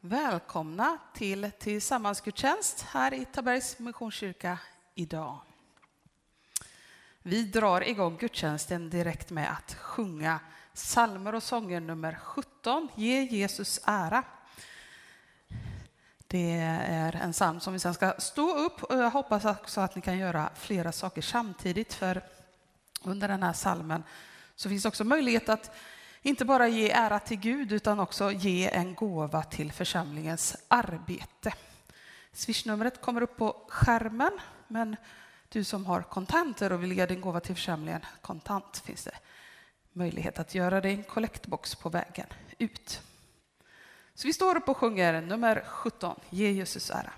Välkomna till tillsammansgudstjänst här i Tabergs Missionskyrka idag. Vi drar igång gudstjänsten direkt med att sjunga psalmer och sånger nummer 17, Ge Jesus ära. Det är en psalm som vi sen ska stå upp och jag hoppas också att ni kan göra flera saker samtidigt för under den här psalmen så finns också möjlighet att inte bara ge ära till Gud utan också ge en gåva till församlingens arbete. Swishnumret kommer upp på skärmen, men du som har kontanter och vill ge din gåva till församlingen kontant finns det möjlighet att göra det i en kollektbox på vägen ut. Så vi står upp och sjunger nummer 17, Ge Jesus ära.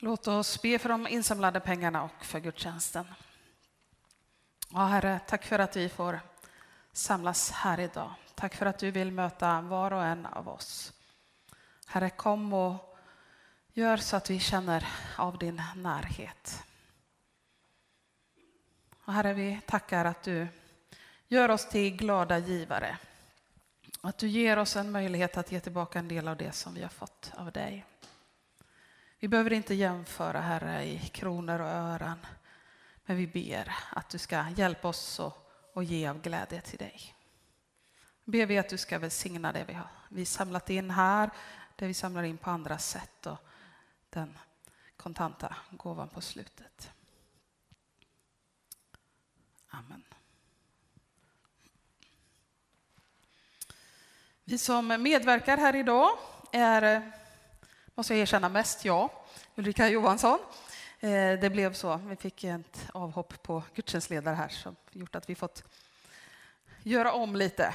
Låt oss be för de insamlade pengarna och för gudstjänsten. Ja, Herre, tack för att vi får samlas här idag. Tack för att du vill möta var och en av oss. Herre, kom och gör så att vi känner av din närhet. Och herre, vi tackar att du gör oss till glada givare. Att du ger oss en möjlighet att ge tillbaka en del av det som vi har fått av dig. Vi behöver inte jämföra, Herre, i kronor och ören. Men vi ber att du ska hjälpa oss och, ge av glädje till dig. Ber vi att du ska välsigna det vi har vi samlat in här, det vi samlar in på andra sätt och den kontanta gåvan på slutet. Amen. Vi som medverkar här idag är, måste jag erkänna, mest jag, Ulrika Johansson. Eh, det blev så. Vi fick ett avhopp på gudstjänstledare här som gjort att vi fått göra om lite.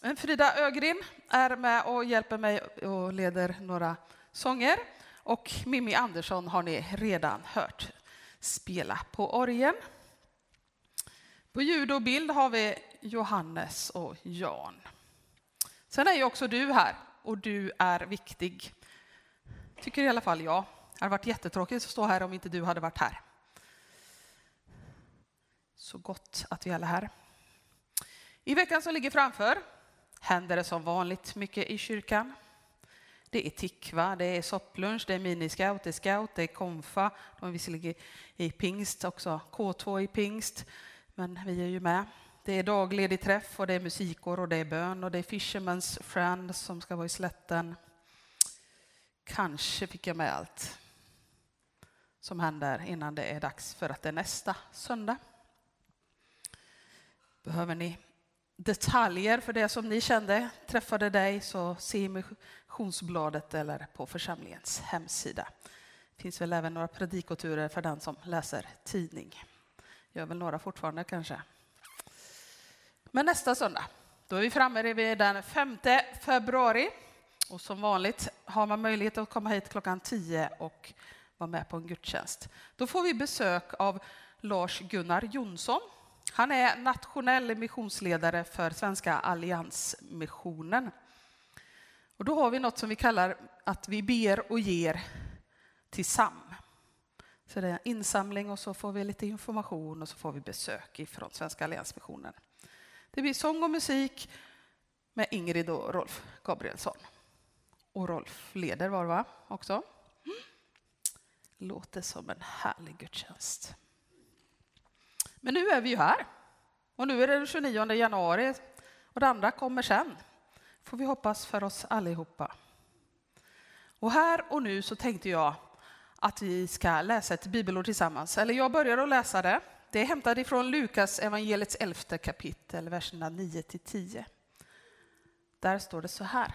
Men Frida Ögrim är med och hjälper mig och leder några sånger. Och Mimmi Andersson har ni redan hört spela på orgen. På ljud och bild har vi Johannes och Jan. Sen är ju också du här och du är viktig. Tycker i alla fall jag. Det hade varit jättetråkigt att stå här om inte du hade varit här. Så gott att vi alla är här. I veckan som ligger framför händer det som vanligt mycket i kyrkan. Det är tikva, det är sopplunch, det är miniscout, det är scout, det är konfa. De är visserligen i pingst också, K2 i pingst, men vi är ju med. Det är dagledig träff och det är musikår och det är bön och det är Fisherman's Friend som ska vara i slätten. Kanske fick jag med allt som händer innan det är dags för att det är nästa söndag. Behöver ni detaljer för det som ni kände träffade dig så se i missionsbladet eller på församlingens hemsida. Det finns väl även några predikoturer för den som läser tidning. Gör väl några fortfarande kanske. Men nästa söndag, då är vi framme vid den 5 februari. Och som vanligt har man möjlighet att komma hit klockan 10 och vara med på en gudstjänst. Då får vi besök av Lars-Gunnar Jonsson. Han är nationell missionsledare för Svenska Alliansmissionen. Och då har vi något som vi kallar att vi ber och ger till SAM. Så det är insamling och så får vi lite information och så får vi besök från Svenska Alliansmissionen. Det blir sång och musik med Ingrid och Rolf Gabrielsson. Och Rolf leder var det va? Också. Låter som en härlig gudstjänst. Men nu är vi ju här. Och nu är det den 29 januari och det andra kommer sen. Får vi hoppas för oss allihopa. Och här och nu så tänkte jag att vi ska läsa ett bibelord tillsammans. Eller jag börjar att läsa det. Det är hämtat ifrån Lukas evangeliets elfte kapitel, verserna 9 till 10. Där står det så här.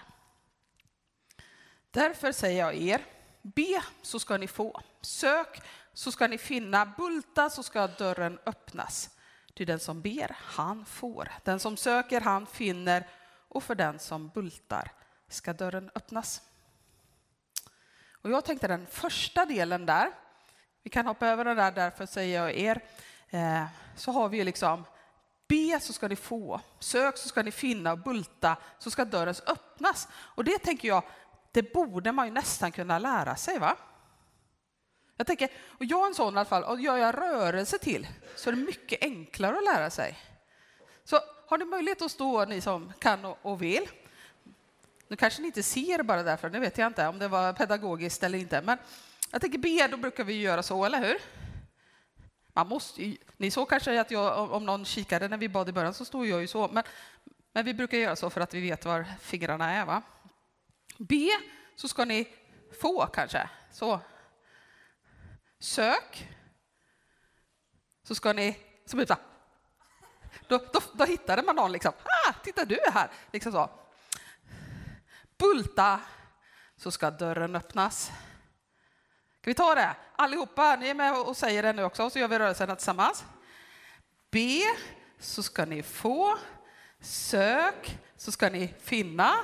Därför säger jag er, be så ska ni få, sök så ska ni finna, bulta så ska dörren öppnas. Ty den som ber, han får. Den som söker, han finner. Och för den som bultar ska dörren öppnas. Och jag tänkte den första delen där, vi kan hoppa över den där, därför säger jag er, eh, så har vi ju liksom Be så ska ni få, sök så ska ni finna, bulta så ska dörren öppnas. Och det tänker jag, det borde man ju nästan kunna lära sig. va? Jag tänker, och jag är en sån i alla fall, och gör jag rörelse till så är det mycket enklare att lära sig. Så har ni möjlighet att stå, ni som kan och vill. Nu kanske ni inte ser bara därför, det vet jag inte om det var pedagogiskt eller inte. Men jag tänker be, då brukar vi göra så, eller hur? Man måste ni såg kanske att jag, om någon kikade när vi bad i början så stod jag ju så. Men, men vi brukar göra så för att vi vet var fingrarna är. Va? Be så ska ni få kanske. Så. Sök. Så ska ni, så blir det då, då, då hittade man någon liksom. Ah, titta du är här. Liksom så. Bulta så ska dörren öppnas. Ska vi ta det? Allihopa, ni är med och säger det nu också, så gör vi rörelserna tillsammans. Be så ska ni få. Sök så ska ni finna.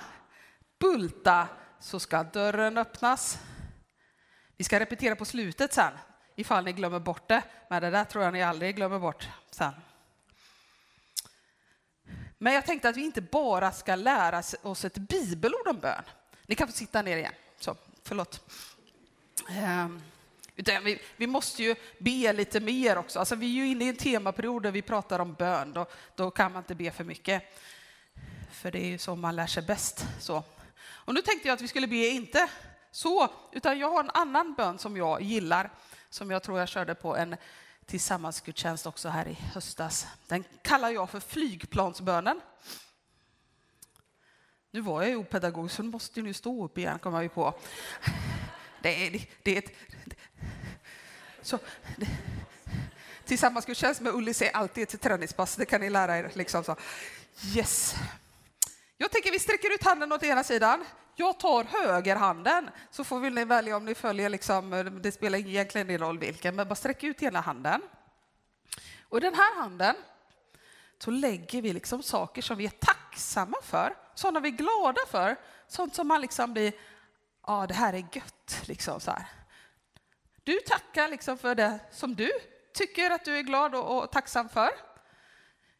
Bulta så ska dörren öppnas. Vi ska repetera på slutet sen, ifall ni glömmer bort det. Men det där tror jag ni aldrig glömmer bort sen. Men jag tänkte att vi inte bara ska lära oss ett bibelord om bön. Ni kan få sitta ner igen. Så, förlåt. Um, vi, vi, måste ju be lite mer också. Alltså, vi är ju inne i en temaperiod där vi pratar om bön. Då, då kan man inte be för mycket. För det är ju så man lär sig bäst. Så. Och nu tänkte jag att vi skulle be inte så, utan jag har en annan bön som jag gillar, som jag tror jag körde på en tillsammansgudstjänst också här i höstas. Den kallar jag för flygplansbönen. Nu var jag ju opedagog så nu måste ni stå upp igen, kommer jag ju på. Det är, det är ett... Så, det, tillsammansgudstjänst med Ullis är alltid ett träningspass, det kan ni lära er. Liksom så. Yes. Jag tänker vi sträcker ut handen åt ena sidan. Jag tar högerhanden, så får ni välja om ni följer, liksom, eh, det spelar egentligen ingen roll vilken, men bara sträck ut ena handen. Och i den här handen så lägger vi liksom saker som vi är tacksamma för, sådana vi är glada för, sånt som man liksom blir, ja det här är gött, liksom så här. Du tackar liksom för det som du tycker att du är glad och, och tacksam för.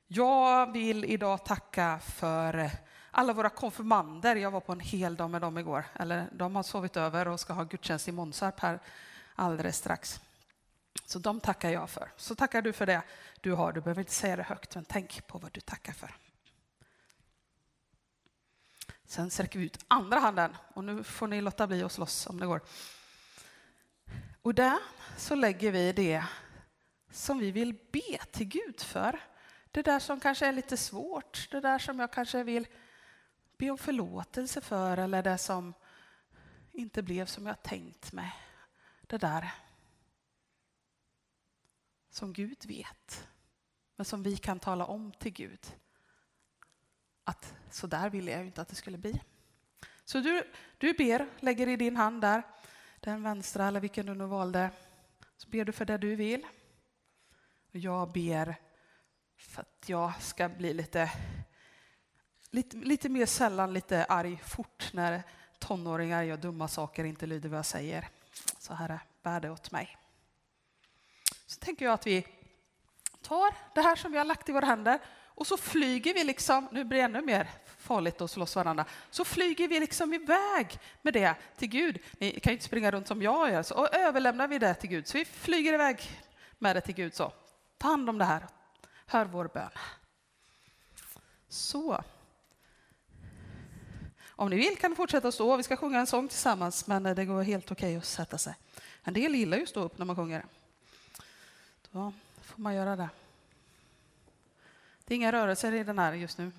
Jag vill idag tacka för alla våra konfirmander. Jag var på en hel dag med dem igår. Eller de har sovit över och ska ha gudstjänst i Månsarp här alldeles strax. Så de tackar jag för. Så tackar du för det du har. Du behöver inte säga det högt, men tänk på vad du tackar för. Sen sträcker vi ut andra handen och nu får ni låta bli att slåss om det går. Och där så lägger vi det som vi vill be till Gud för. Det där som kanske är lite svårt, det där som jag kanske vill be om förlåtelse för eller det som inte blev som jag tänkt mig. Det där som Gud vet, men som vi kan tala om till Gud. Att så där ville jag inte att det skulle bli. Så du, du ber, lägger i din hand där, den vänstra eller vilken du nu valde, så ber du för det du vill. Och jag ber för att jag ska bli lite, lite, lite mer sällan lite arg fort när tonåringar gör dumma saker och inte lyder vad jag säger. Så Herre, bär det åt mig. Så tänker jag att vi tar det här som vi har lagt i våra händer och så flyger vi liksom, nu blir det ännu mer farligt att slåss varandra, så flyger vi liksom iväg med det till Gud. Ni kan ju inte springa runt som jag gör, så överlämnar vi det till Gud. Så vi flyger iväg med det till Gud. Så ta hand om det här, hör vår bön. Så. Om ni vill kan ni fortsätta stå. Vi ska sjunga en sång tillsammans, men eh, det går helt okej att sätta sig. En del gillar ju att stå upp när man sjunger. Då får man göra det. Det är inga rörelser i den här just nu.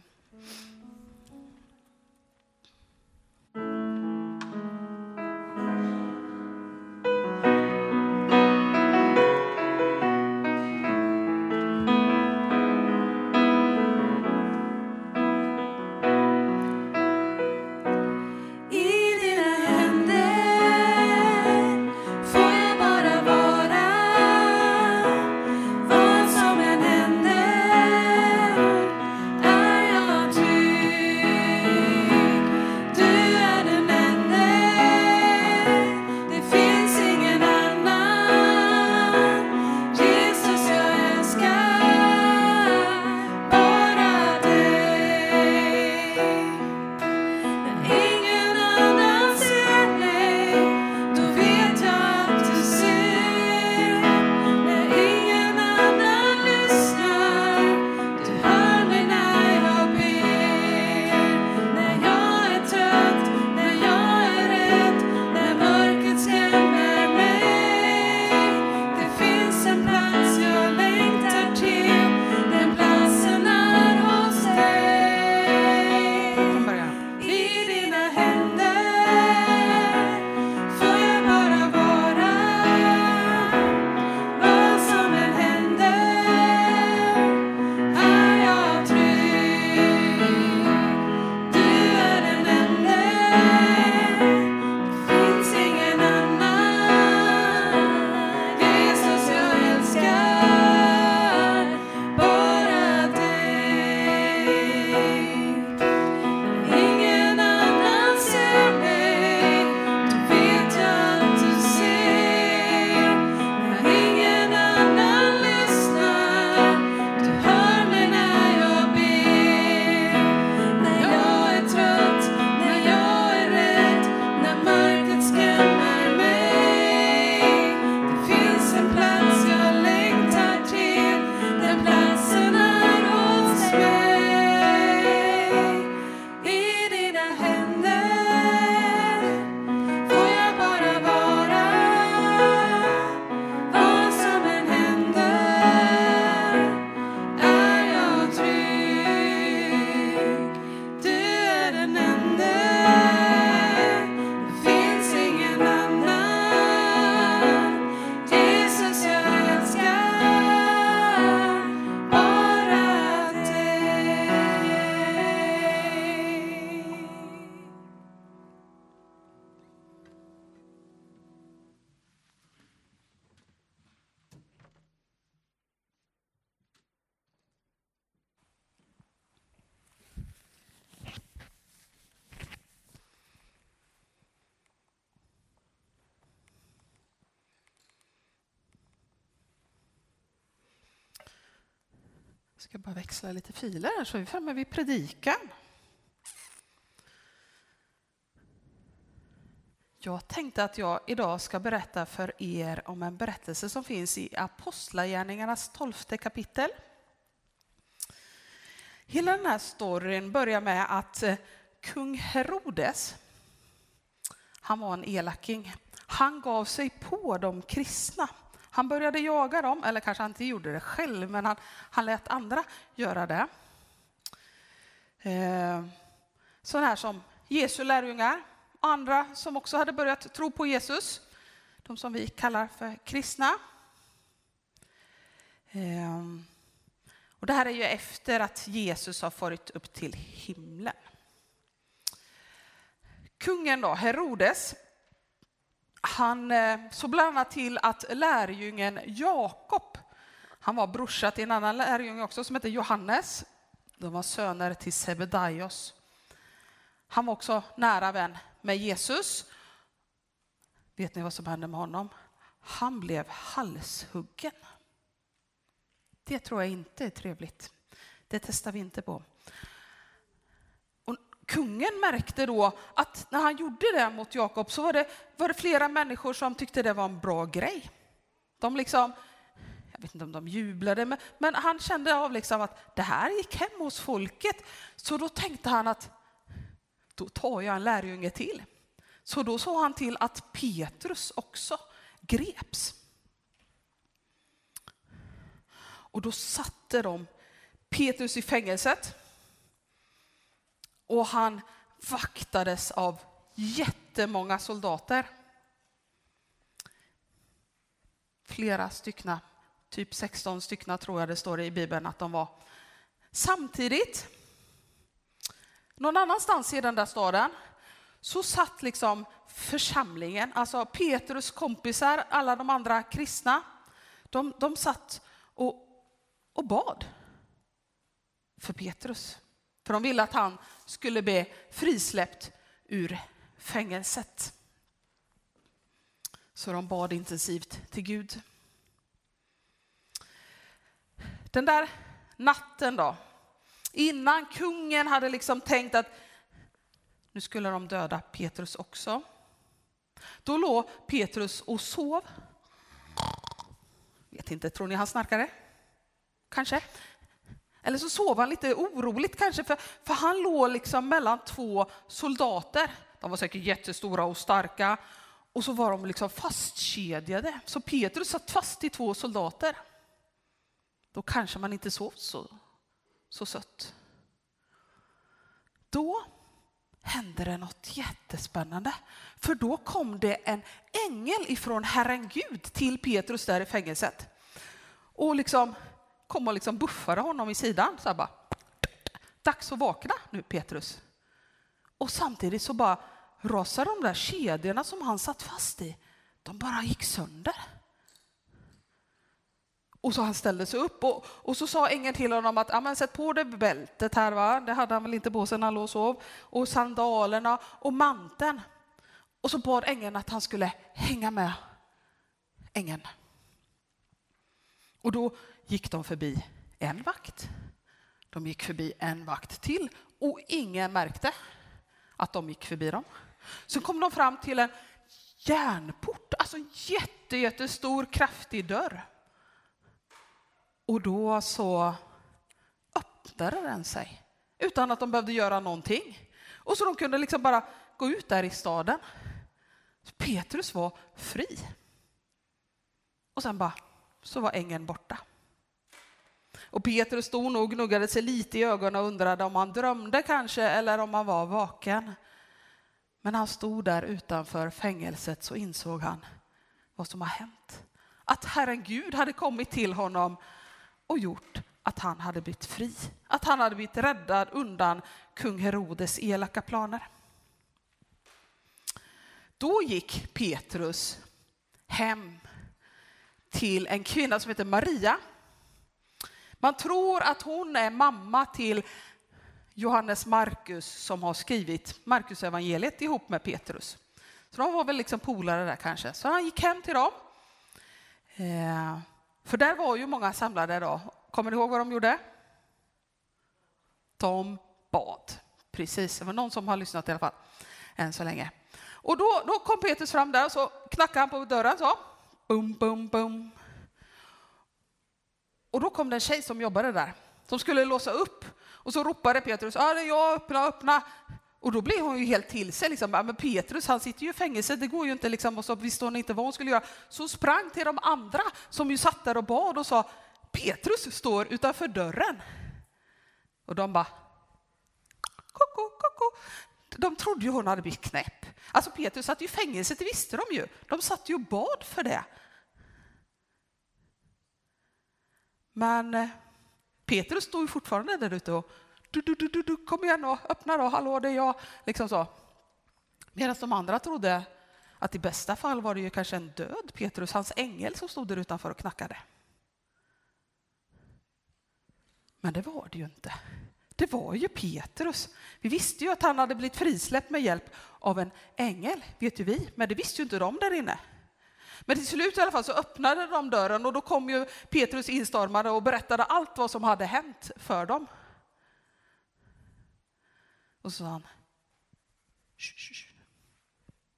Ska bara växla lite filer här så är vi framme vid predikan. Jag tänkte att jag idag ska berätta för er om en berättelse som finns i Apostlagärningarnas tolfte kapitel. Hela den här storyn börjar med att eh, kung Herodes, han var en elaking, han gav sig på de kristna han började jaga dem, eller kanske han inte gjorde det själv, men han, han lät andra göra det. Eh, sådana här som Jesu lärjungar och andra som också hade börjat tro på Jesus. De som vi kallar för kristna. Eh, och det här är ju efter att Jesus har farit upp till himlen. Kungen då, Herodes, han eh, såg bland annat till att lärjungen Jakob, han var brorsa till en annan lärjunge också som hette Johannes. De var söner till Sebedaios. Han var också nära vän med Jesus. Vet ni vad som hände med honom? Han blev halshuggen. Det tror jag inte är trevligt. Det testar vi inte på kungen märkte då att när han gjorde det mot Jakob så var det, var det flera människor som tyckte det var en bra grej. De liksom, jag vet inte om de jublade, men, men han kände av liksom att det här gick hem hos folket. Så då tänkte han att då tar jag en lärjunge till. Så då såg han till att Petrus också greps. Och då satte de Petrus i fängelset och han vaktades av jättemånga soldater. Flera styckna, typ 16 styckna tror jag det står i Bibeln att de var. Samtidigt, någon annanstans i den där staden, så satt liksom församlingen, alltså Petrus kompisar, alla de andra kristna, de, de satt och, och bad för Petrus. För de ville att han skulle bli frisläppt ur fängelset. Så de bad intensivt till Gud. Den där natten då, innan kungen hade liksom tänkt att nu skulle de döda Petrus också. Då låg Petrus och sov. Vet inte, tror ni han snarkade? Kanske. Eller så sov han lite oroligt kanske, för, för han låg liksom mellan två soldater. De var säkert jättestora och starka. Och så var de liksom fastkedjade. Så Petrus satt fast i två soldater. Då kanske man inte sov så, så sött. Då hände det något jättespännande. För då kom det en ängel ifrån Herren Gud till Petrus där i fängelset. Och liksom kom och liksom buffade honom i sidan. Så bara, Dags att vakna nu Petrus. Och samtidigt så bara rasade de där kedjorna som han satt fast i, de bara gick sönder. Och så han ställde sig upp och, och så sa ängeln till honom att men sätt på dig bältet här, va? det hade han väl inte på sig när han låg och sov, och sandalerna och manteln. Och så bad ängeln att han skulle hänga med ängeln. Och då gick de förbi en vakt. De gick förbi en vakt till och ingen märkte att de gick förbi dem. Så kom de fram till en järnport, alltså en jätte, jättestor kraftig dörr. Och då så öppnade den sig utan att de behövde göra någonting. Och så de kunde liksom bara gå ut där i staden. Petrus var fri. Och sen bara så var ängeln borta. Och Petrus stod nog och gnuggade sig lite i ögonen och undrade om han drömde kanske eller om han var vaken. Men han stod där utanför fängelset så insåg han vad som har hänt. Att Herren Gud hade kommit till honom och gjort att han hade blivit fri. Att han hade blivit räddad undan kung Herodes elaka planer. Då gick Petrus hem till en kvinna som heter Maria. Man tror att hon är mamma till Johannes Markus som har skrivit Marcus evangeliet ihop med Petrus. Så de var väl liksom polare där kanske. Så han gick hem till dem. Eh, för där var ju många samlade då. Kommer ni ihåg vad de gjorde? De bad. Precis, det var någon som har lyssnat i alla fall, än så länge. Och då, då kom Petrus fram där och så knackade han på dörren så. Bum, bum, bum. Och då kom det en tjej som jobbade där, som skulle låsa upp. Och så ropade Petrus, ja det är jag, öppna, öppna. Och då blev hon ju helt till sig. Liksom. Men Petrus han sitter ju i fängelse, det går ju inte. Liksom. Och så visste hon inte vad hon skulle göra. Så hon sprang till de andra som ju satt där och bad och sa, Petrus står utanför dörren. Och de bara, koko, koko. De trodde ju hon hade blivit knäpp. Alltså Petrus satt ju i fängelse, det visste de ju. De satt ju och bad för det. Men eh, Petrus stod ju fortfarande där ute och du, du, du, du, du, kom igen och öppna då, hallå det är jag. Liksom så. Medan de andra trodde att i bästa fall var det ju kanske en död Petrus, hans ängel som stod där utanför och knackade. Men det var det ju inte. Det var ju Petrus. Vi visste ju att han hade blivit frisläppt med hjälp av en ängel, vet ju vi, men det visste ju inte de där inne. Men till slut i alla fall så öppnade de dörren och då kom ju Petrus instormade och berättade allt vad som hade hänt för dem. Och så sa han,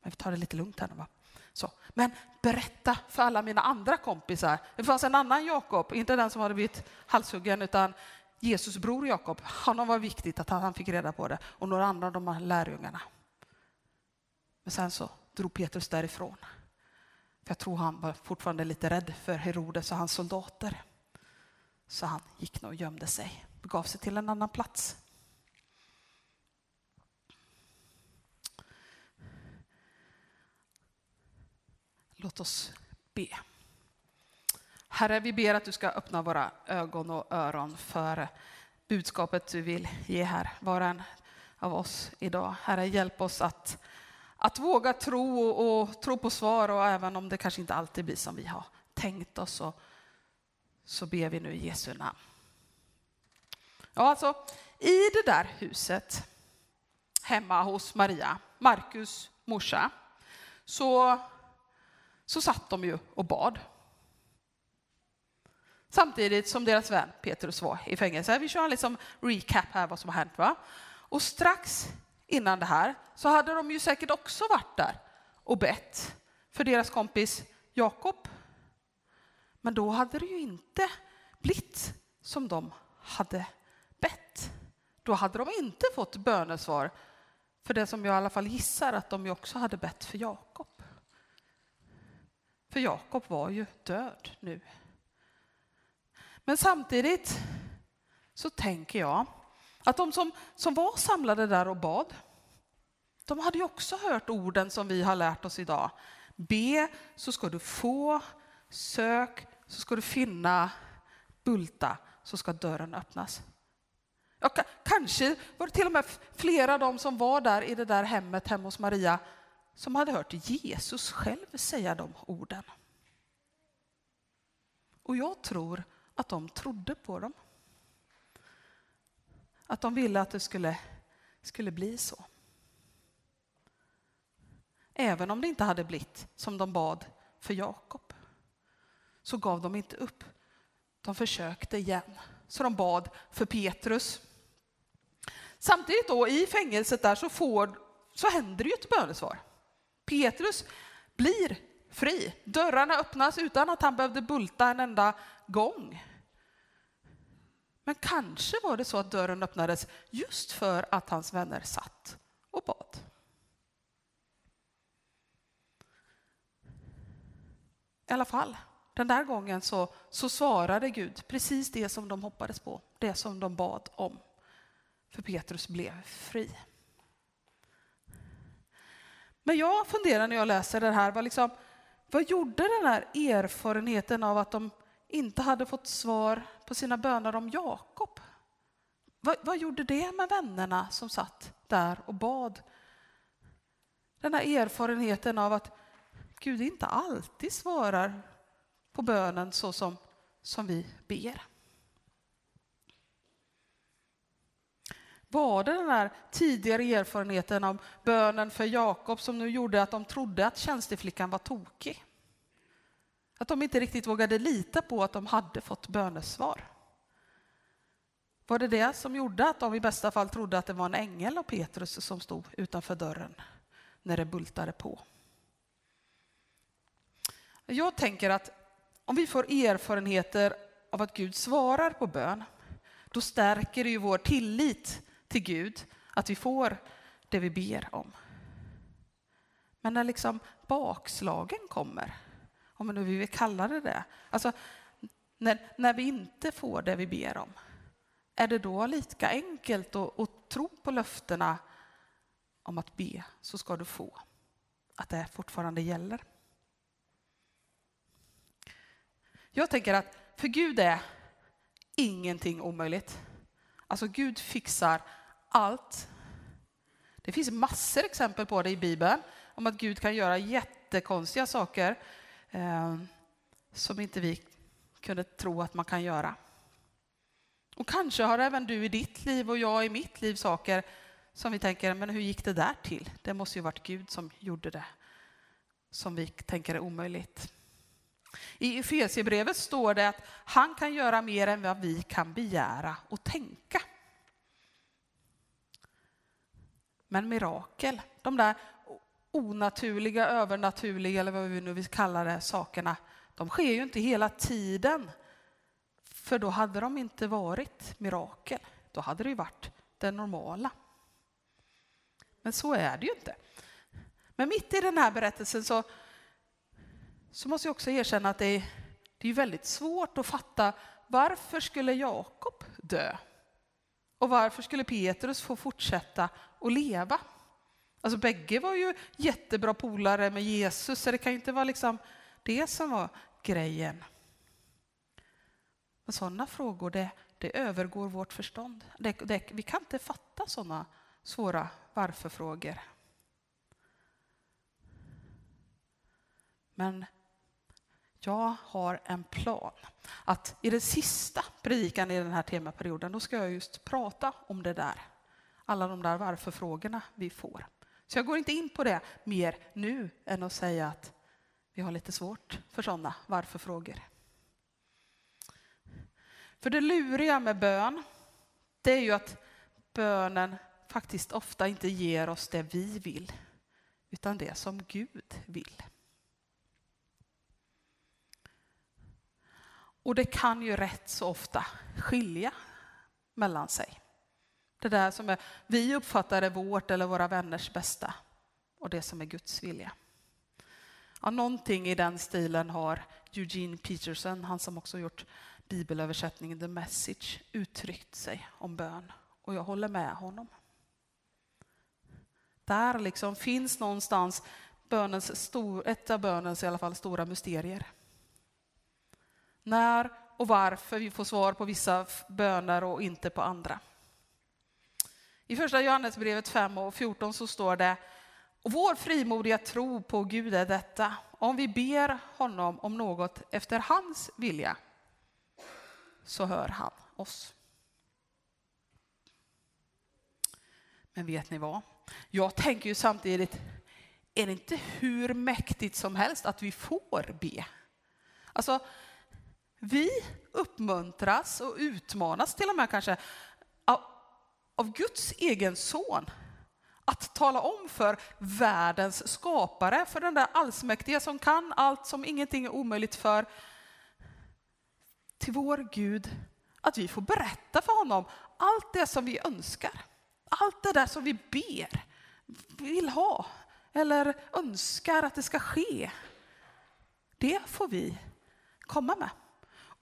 vi tar det lite lugnt här nu va. Så. Men berätta för alla mina andra kompisar. Det fanns en annan Jakob, inte den som hade blivit halshuggen utan Jesus bror Jakob. Honom var viktigt att han fick reda på det och några andra av de här lärjungarna. Men sen så drog Petrus därifrån. För jag tror han var fortfarande lite rädd för Herodes och hans soldater. Så han gick nog och gömde sig, begav sig till en annan plats. Låt oss be. Herre, vi ber att du ska öppna våra ögon och öron för budskapet du vill ge här, var och en av oss idag. Herre, hjälp oss att, att våga tro och, och tro på svar och även om det kanske inte alltid blir som vi har tänkt oss så, så ber vi nu i Jesu namn. Ja, alltså i det där huset hemma hos Maria, Markus morsa, så så satt de ju och bad. Samtidigt som deras vän Petrus var i fängelse. Vi kör en liksom recap här vad som har hänt. Va? Och strax innan det här så hade de ju säkert också varit där och bett för deras kompis Jakob. Men då hade det ju inte blivit som de hade bett. Då hade de inte fått bönesvar för det som jag i alla fall gissar att de ju också hade bett för Jakob. För Jakob var ju död nu. Men samtidigt så tänker jag att de som, som var samlade där och bad, de hade ju också hört orden som vi har lärt oss idag. Be så ska du få, sök så ska du finna, bulta så ska dörren öppnas. Ja, kanske var det till och med flera av dem som var där i det där hemmet hemma hos Maria som hade hört Jesus själv säga de orden. Och jag tror att de trodde på dem. Att de ville att det skulle, skulle bli så. Även om det inte hade blivit som de bad för Jakob så gav de inte upp. De försökte igen. Så de bad för Petrus. Samtidigt då i fängelset där så, får, så händer det ju ett bönesvar. Petrus blir fri. Dörrarna öppnas utan att han behövde bulta en enda gång. Men kanske var det så att dörren öppnades just för att hans vänner satt och bad. I alla fall, den där gången så, så svarade Gud precis det som de hoppades på, det som de bad om. För Petrus blev fri. Men jag funderar när jag läser det här, vad, liksom, vad gjorde den här erfarenheten av att de inte hade fått svar på sina böner om Jakob? Vad, vad gjorde det med vännerna som satt där och bad? Den här erfarenheten av att Gud inte alltid svarar på bönen så som, som vi ber. Var det den här tidigare erfarenheten av bönen för Jakob som nu gjorde att de trodde att tjänsteflickan var tokig? Att de inte riktigt vågade lita på att de hade fått bönesvar? Var det det som gjorde att de i bästa fall trodde att det var en ängel och Petrus som stod utanför dörren när det bultade på? Jag tänker att om vi får erfarenheter av att Gud svarar på bön, då stärker det ju vår tillit till Gud, att vi får det vi ber om. Men när liksom bakslagen kommer, om nu vi vill kalla det det, alltså när, när vi inte får det vi ber om, är det då lika enkelt att, att tro på löftena om att be så ska du få, att det fortfarande gäller? Jag tänker att för Gud är ingenting omöjligt. Alltså Gud fixar allt. Det finns massor exempel på det i Bibeln, om att Gud kan göra jättekonstiga saker eh, som inte vi kunde tro att man kan göra. Och kanske har även du i ditt liv och jag i mitt liv saker som vi tänker, men hur gick det där till? Det måste ju varit Gud som gjorde det, som vi tänker är omöjligt. I Efesierbrevet står det att han kan göra mer än vad vi kan begära och tänka. Men mirakel, de där onaturliga, övernaturliga eller vad vi nu vill kalla det, sakerna, de sker ju inte hela tiden. För då hade de inte varit mirakel. Då hade det ju varit det normala. Men så är det ju inte. Men mitt i den här berättelsen så, så måste jag också erkänna att det är, det är väldigt svårt att fatta varför skulle Jakob dö? Och varför skulle Petrus få fortsätta att leva? Alltså bägge var ju jättebra polare med Jesus, så det kan ju inte vara liksom det som var grejen. Men sådana frågor, det, det övergår vårt förstånd. Det, det, vi kan inte fatta sådana svåra varför-frågor. Men jag har en plan. Att i den sista predikan i den här temaperioden, då ska jag just prata om det där. Alla de där varför-frågorna vi får. Så jag går inte in på det mer nu än att säga att vi har lite svårt för sådana varför-frågor. För det luriga med bön, det är ju att bönen faktiskt ofta inte ger oss det vi vill, utan det som Gud vill. Och det kan ju rätt så ofta skilja mellan sig. Det där som är, vi uppfattar är vårt eller våra vänners bästa och det som är Guds vilja. Ja, någonting i den stilen har Eugene Peterson, han som också gjort bibelöversättningen The Message, uttryckt sig om bön. Och jag håller med honom. Där liksom finns någonstans bönens stor, ett av bönens i alla fall stora mysterier. När och varför vi får svar på vissa böner och inte på andra. I första Johannesbrevet 5 och 14 så står det och vår frimodiga tro på Gud är detta, om vi ber honom om något efter hans vilja, så hör han oss. Men vet ni vad? Jag tänker ju samtidigt, är det inte hur mäktigt som helst att vi får be? Alltså, vi uppmuntras och utmanas till och med kanske av, Guds egen son att tala om för världens skapare, för den där allsmäktige som kan allt, som ingenting är omöjligt för, till vår Gud, att vi får berätta för honom allt det som vi önskar. Allt det där som vi ber, vill ha eller önskar att det ska ske. Det får vi komma med.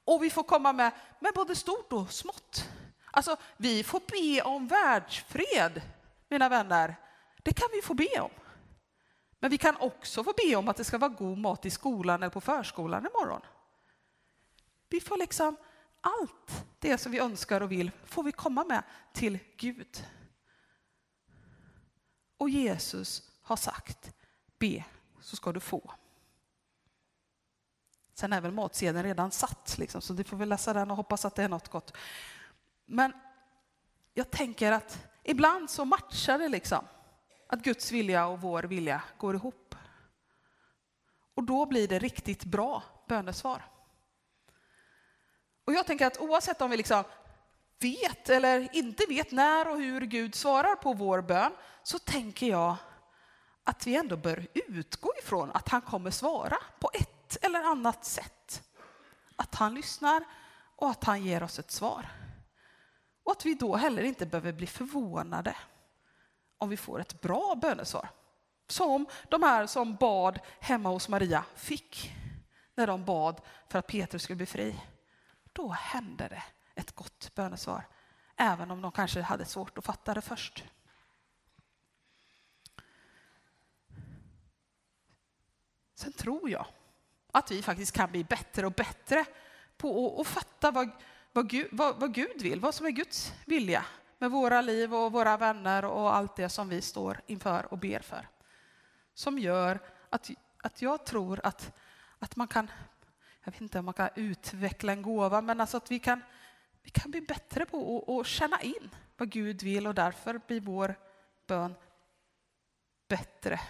Och vi får komma med, med både stort och smått. Alltså, vi får be om världsfred, mina vänner. Det kan vi få be om. Men vi kan också få be om att det ska vara god mat i skolan eller på förskolan imorgon. Vi får liksom allt det som vi önskar och vill får vi komma med till Gud. Och Jesus har sagt, be så ska du få. Sen är väl matsedeln redan satt, liksom, så du får väl läsa den och hoppas att det är något gott. Men jag tänker att ibland så matchar det liksom. Att Guds vilja och vår vilja går ihop. Och då blir det riktigt bra bönesvar. Och jag tänker att oavsett om vi liksom vet eller inte vet när och hur Gud svarar på vår bön så tänker jag att vi ändå bör utgå ifrån att han kommer svara på ett eller annat sätt. Att han lyssnar och att han ger oss ett svar. Och att vi då heller inte behöver bli förvånade om vi får ett bra bönesvar. Som de här som bad hemma hos Maria fick när de bad för att Petrus skulle bli fri. Då hände det ett gott bönesvar, även om de kanske hade svårt att fatta det först. Sen tror jag att vi faktiskt kan bli bättre och bättre på att fatta vad, vad, Gud, vad, vad Gud vill, vad som är Guds vilja med våra liv och våra vänner och allt det som vi står inför och ber för. Som gör att, att jag tror att, att man kan, jag vet inte om man kan utveckla en gåva, men alltså att vi kan, vi kan bli bättre på att, att känna in vad Gud vill och därför blir vår bön bättre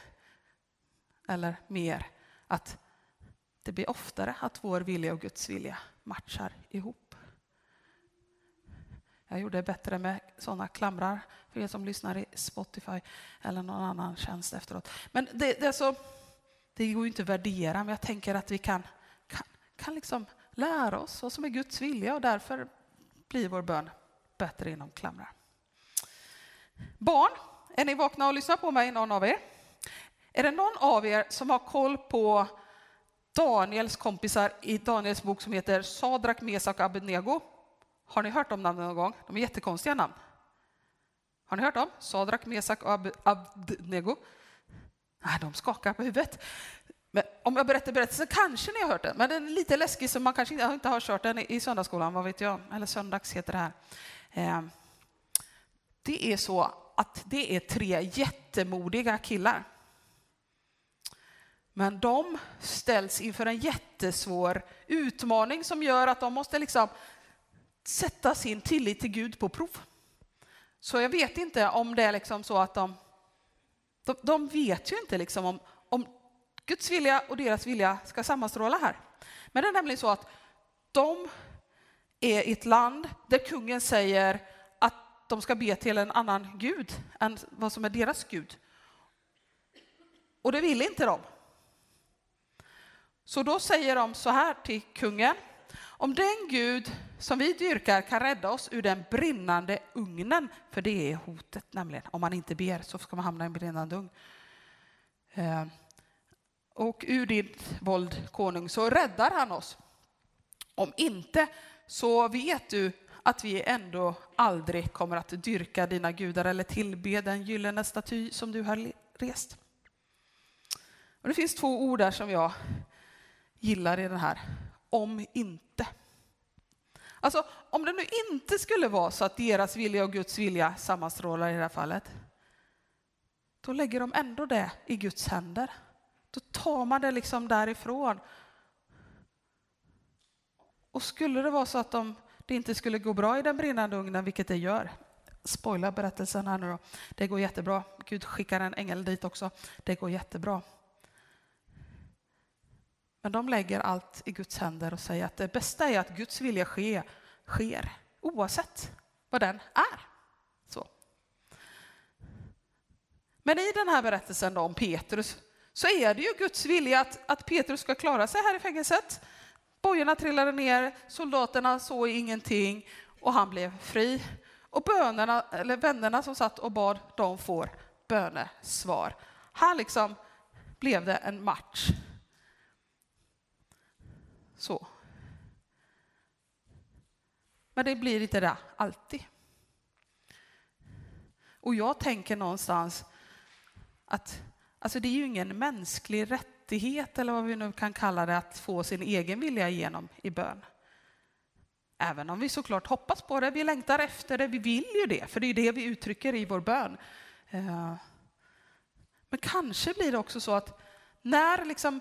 eller mer. Att det blir oftare att vår vilja och Guds vilja matchar ihop. Jag gjorde det bättre med sådana klamrar för er som lyssnar i Spotify eller någon annan tjänst efteråt. Men det, det, är så, det går ju inte att värdera, men jag tänker att vi kan, kan, kan liksom lära oss vad som är Guds vilja och därför blir vår bön bättre inom klamrar. Barn, är ni vakna och lyssnar på mig, någon av er? Är det någon av er som har koll på Daniels kompisar i Daniels bok som heter Sadrak, Mesak och Abednego? Har ni hört om namnen någon gång? De är jättekonstiga namn. Har ni hört dem? Sadrak, Mesak och Abdnego? Nej, de skakar på huvudet. Men om jag berättar berättelsen kanske ni har hört den, men den är lite läskig så man kanske inte har kört den i söndagsskolan, vad vet jag, eller söndags heter det här. Ehm, det är så att det är tre jättemodiga killar. Men de ställs inför en jättesvår utmaning som gör att de måste liksom sätta sin tillit till Gud på prov. Så jag vet inte om det är liksom så att de, de, de vet ju inte liksom om, om Guds vilja och deras vilja ska sammanstråla här. Men det är nämligen så att de är i ett land där kungen säger att de ska be till en annan gud än vad som är deras gud. Och det vill inte de. Så då säger de så här till kungen. Om den Gud som vi dyrkar kan rädda oss ur den brinnande ugnen, för det är hotet nämligen, om man inte ber så ska man hamna i en brinnande ugn. Eh, och ur ditt våld, konung, så räddar han oss. Om inte så vet du att vi ändå aldrig kommer att dyrka dina gudar eller tillbe den gyllene staty som du har rest. Och det finns två ord där som jag gillar i den här. Om inte. Alltså, om det nu inte skulle vara så att deras vilja och Guds vilja sammanstrålar i det här fallet, då lägger de ändå det i Guds händer. Då tar man det liksom därifrån. Och skulle det vara så att de, det inte skulle gå bra i den brinnande ugnen, vilket det gör, spoila berättelsen här nu då, det går jättebra. Gud skickar en ängel dit också, det går jättebra. Men de lägger allt i Guds händer och säger att det bästa är att Guds vilja ske, sker oavsett vad den är. Så. Men i den här berättelsen om Petrus så är det ju Guds vilja att, att Petrus ska klara sig här i fängelset. Bojorna trillade ner, soldaterna såg ingenting och han blev fri. Och bönerna, eller vännerna som satt och bad, de får bönesvar. Här liksom blev det en match så. Men det blir inte det alltid. Och jag tänker någonstans att alltså det är ju ingen mänsklig rättighet eller vad vi nu kan kalla det att få sin egen vilja igenom i bön. Även om vi såklart hoppas på det, vi längtar efter det, vi vill ju det, för det är det vi uttrycker i vår bön. Eh, men kanske blir det också så att när liksom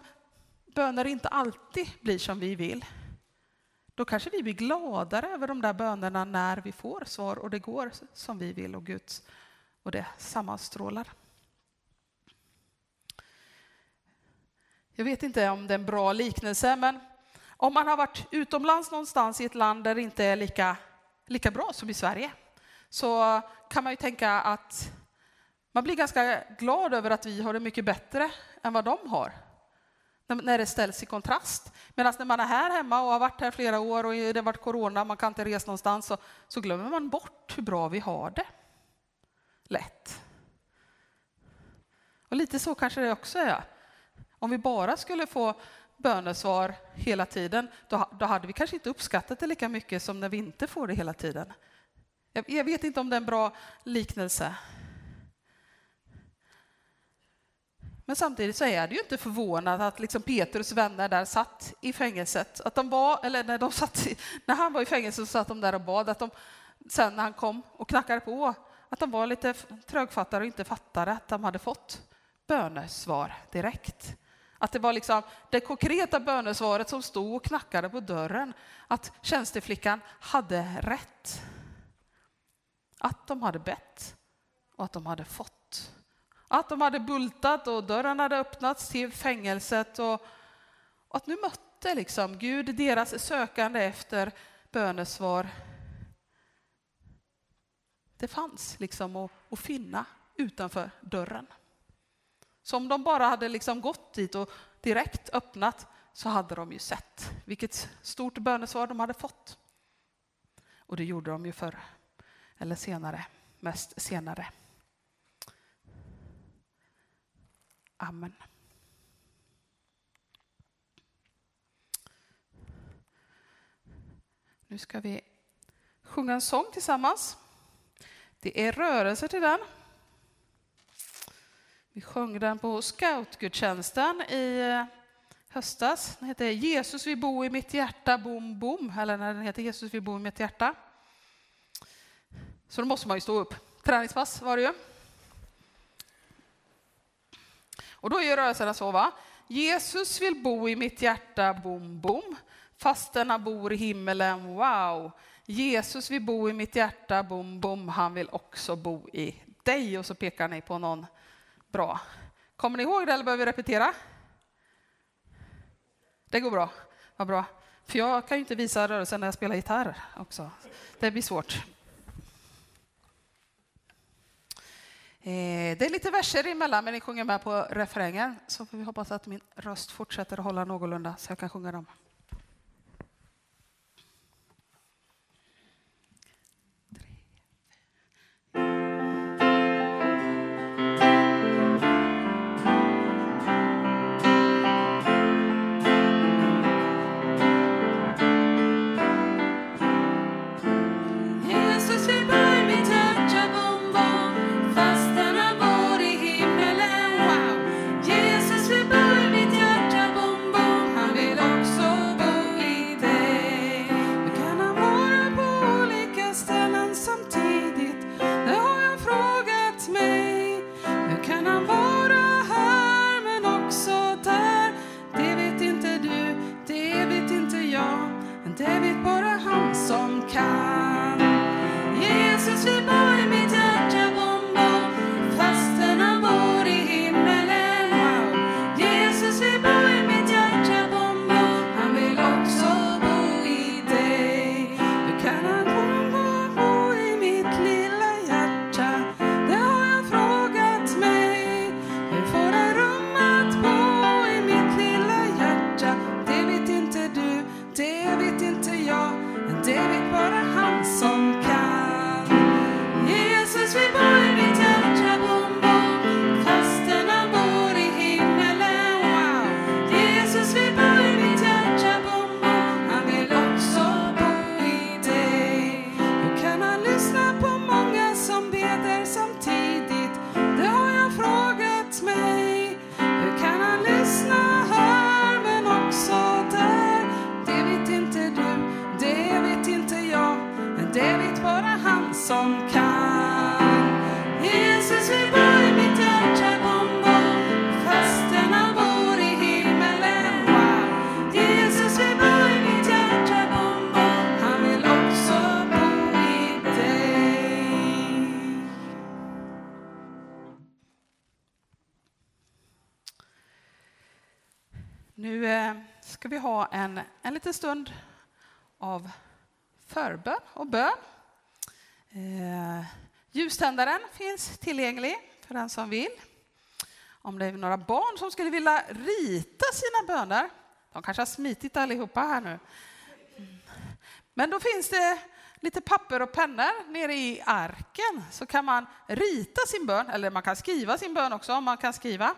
böner inte alltid blir som vi vill, då kanske vi blir gladare över de där bönerna när vi får svar och det går som vi vill och Guds och det sammanstrålar. Jag vet inte om det är en bra liknelse, men om man har varit utomlands någonstans i ett land där det inte är lika lika bra som i Sverige så kan man ju tänka att man blir ganska glad över att vi har det mycket bättre än vad de har. När det ställs i kontrast. Medan när man är här hemma och har varit här flera år och det har varit corona, man kan inte resa någonstans, så, så glömmer man bort hur bra vi har det. Lätt. Och lite så kanske det också är. Om vi bara skulle få bönesvar hela tiden, då, då hade vi kanske inte uppskattat det lika mycket som när vi inte får det hela tiden. Jag, jag vet inte om det är en bra liknelse. Men samtidigt så är det ju inte förvånande att liksom Petrus vänner där satt i fängelset. Att de var, eller när, de satt i, när han var i fängelse så satt de där och bad. Att de, sen när han kom och knackade på, att de var lite trögfattade och inte fattade att de hade fått bönesvar direkt. Att det var liksom det konkreta bönesvaret som stod och knackade på dörren. Att tjänsteflickan hade rätt. Att de hade bett och att de hade fått. Att de hade bultat och dörren hade öppnats till fängelset och, och att nu mötte liksom Gud deras sökande efter bönesvar. Det fanns liksom att, att finna utanför dörren. Så om de bara hade liksom gått dit och direkt öppnat så hade de ju sett vilket stort bönesvar de hade fått. Och det gjorde de ju förr, eller senare, mest senare. Amen. Nu ska vi sjunga en sång tillsammans. Det är rörelse till den. Vi sjöng den på scoutgudstjänsten i eh, höstas. Den heter Jesus vill bo i mitt hjärta, bom bom. Eller när den heter Jesus vill bo i mitt hjärta. Så då måste man ju stå upp. Träningspass var det ju. Och då är rörelserna så, va? Jesus vill bo i mitt hjärta, bom, bom. Fastän han bor i himmelen, wow. Jesus vill bo i mitt hjärta, bom, bom. Han vill också bo i dig. Och så pekar ni på någon bra. Kommer ni ihåg det eller behöver vi repetera? Det går bra. Vad bra. För jag kan ju inte visa rörelsen när jag spelar gitarr också. Det blir svårt. Eh, Eh, det är lite verser emellan, men ni sjunger med på refrängen. Så får vi hoppas att min röst fortsätter att hålla någorlunda så jag kan sjunga dem. Det vet bara han som kan. Liten stund av förbön och bön Eh, ljuständaren finns tillgänglig för den som vill. Om det är några barn som skulle vilja rita sina böner, de kanske har smitit allihopa här nu. Men då finns det lite papper och pennor nere i arken så kan man rita sin bön, eller man kan skriva sin bön också om man kan skriva.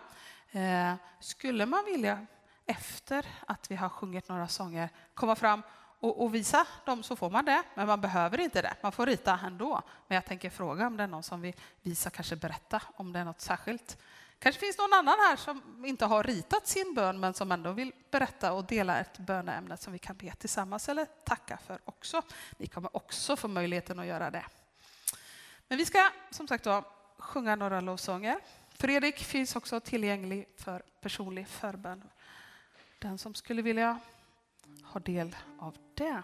Eh, skulle man vilja efter att vi har sjungit några sånger komma fram och, och, visa dem så får man det, men man behöver inte det. Man får rita ändå. Men jag tänker fråga om det är någon som vill visa, kanske berätta om det är något särskilt. Kanske finns någon annan här som inte har ritat sin bön men som ändå vill berätta och dela ett böneämne som vi kan be tillsammans eller tacka för också. Ni kommer också få möjligheten att göra det. Men vi ska som sagt då sjunga några lovsånger. Fredrik finns också tillgänglig för personlig förbön. Den som skulle vilja ha del av det.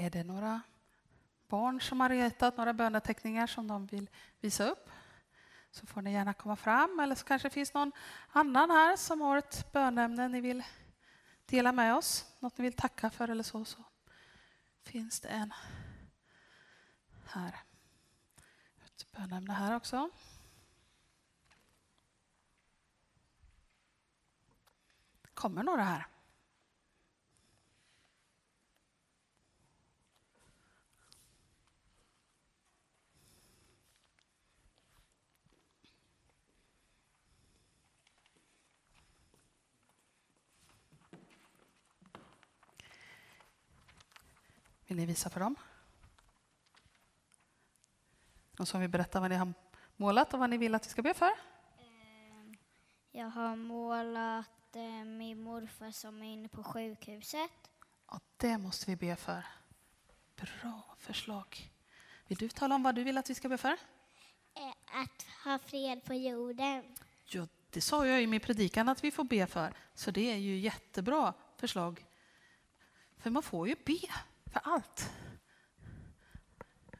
Är det några barn som har ritat några böneteckningar som de vill visa upp så får ni gärna komma fram. Eller så kanske det finns någon annan här som har ett bönämne ni vill dela med oss. Något ni vill tacka för eller så. så. Finns det en här. Ett bönämne här också. Kommer några här? Vill ni visa för dem? Någon som vill berätta vad ni har målat och vad ni vill att vi ska be för? Ehm, Jag har målat eh, min morfar som är inne på sjukhuset. Ja, det måste vi be för. Bra förslag. Vill du tala om vad du vill att vi ska be för? Eh, Att ha fred på jorden. Ja, det sa jag i min predikan att vi får be för, så det är ju jättebra förslag. För man får ju be för allt.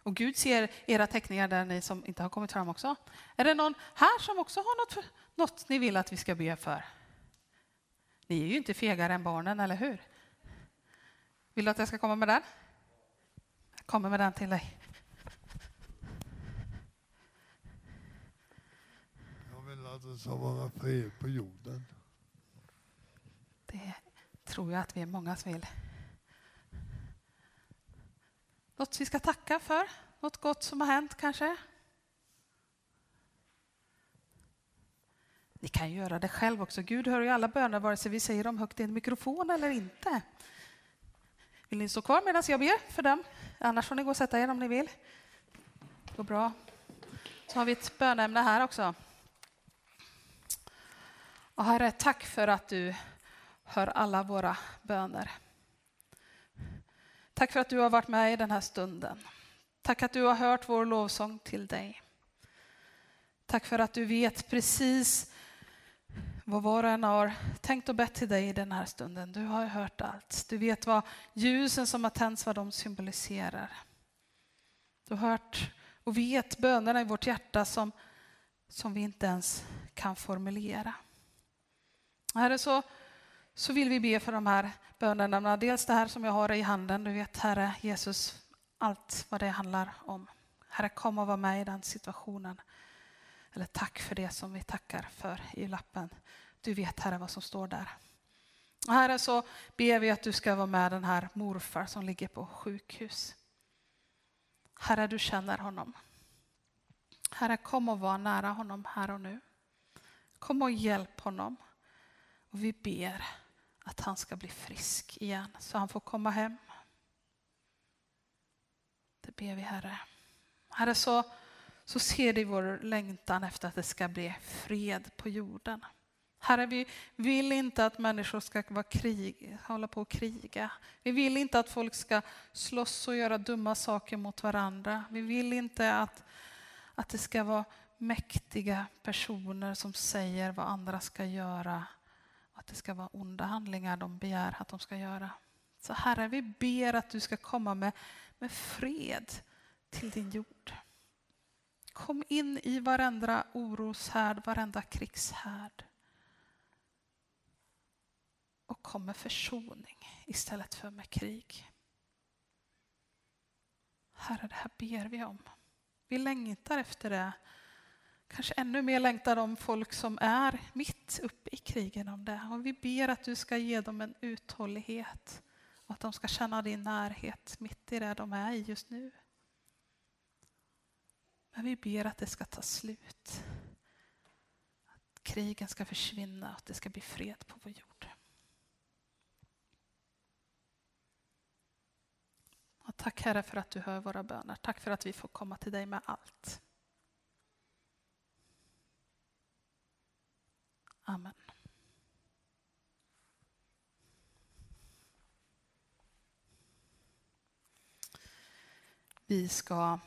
Och Gud ser era teckningar där ni som inte har kommit fram också. Är det någon här som också har något, något ni vill att vi ska be för? Ni är ju inte fegare än barnen, eller hur? Vill du att jag ska komma med den? Jag kommer med den till dig. Jag vill att det ska vara fred på jorden. Det tror jag att vi är många som vill. Något vi ska tacka för? Något gott som har hänt kanske? Ni kan göra det själv också. Gud hör ju alla böner vare sig vi säger dem högt i en mikrofon eller inte. Vill ni stå kvar medan jag ber för dem? Annars får ni gå och sätta er om ni vill. Det går bra. Så har vi ett bönämne här också. Och Herre, tack för att du hör alla våra böner. Tack för att du har varit med i den här stunden. Tack att du har hört vår lovsång till dig. Tack för att du vet precis vad var och en har tänkt och bett till dig i den här stunden. Du har hört allt. Du vet vad ljusen som har tänts, vad de symboliserar. Du har hört och vet bönerna i vårt hjärta som, som vi inte ens kan formulera. Herre, så, så vill vi be för de här bönerna. Dels det här som jag har i handen. Du vet, Herre Jesus, allt vad det handlar om. Herre, kom och var med i den situationen. Eller tack för det som vi tackar för i lappen. Du vet, Herre, vad som står där. Och herre, så ber vi att du ska vara med den här morfar som ligger på sjukhus. Herre, du känner honom. Herre, kom och var nära honom här och nu. Kom och hjälp honom. Och vi ber att han ska bli frisk igen så han får komma hem. Det ber vi Herre. Herre så, så ser du vår längtan efter att det ska bli fred på jorden. Herre, vi vill inte att människor ska vara krig, hålla på och kriga. Vi vill inte att folk ska slåss och göra dumma saker mot varandra. Vi vill inte att, att det ska vara mäktiga personer som säger vad andra ska göra. Att det ska vara onda handlingar de begär att de ska göra. Så Herre, vi ber att du ska komma med, med fred till din jord. Kom in i varenda oroshärd, varenda krigshärd. Och kom med försoning istället för med krig. Herre, det här ber vi om. Vi längtar efter det kanske ännu mer längtar de folk som är mitt uppe i krigen om det. Och vi ber att du ska ge dem en uthållighet och att de ska känna din närhet mitt i det de är i just nu. Men vi ber att det ska ta slut. Att krigen ska försvinna och att det ska bli fred på vår jord. Och tack Herre för att du hör våra böner. Tack för att vi får komma till dig med allt. Amen. Vi ska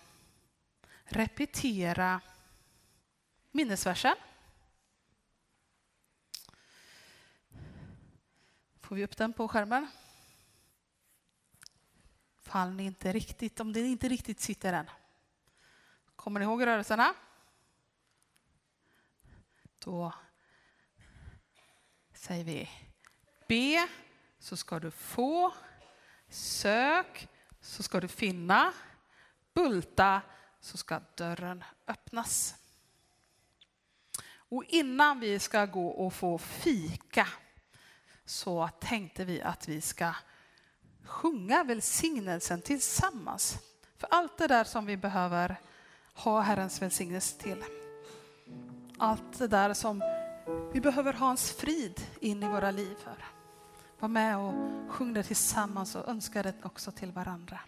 repetera minnesversen. Får vi upp den på skärmen? Fall ni inte riktigt, om det inte riktigt sitter än. Kommer ni ihåg rörelserna? Då säger vi be så ska du få, sök så ska du finna, bulta så ska dörren öppnas. Och innan vi ska gå och få fika så tänkte vi att vi ska sjunga välsignelsen tillsammans. För allt det där som vi behöver ha Herrens välsignelse till. Allt det där som vi behöver ha hans frid in i våra liv. Var med och sjung det tillsammans och önska det också till varandra.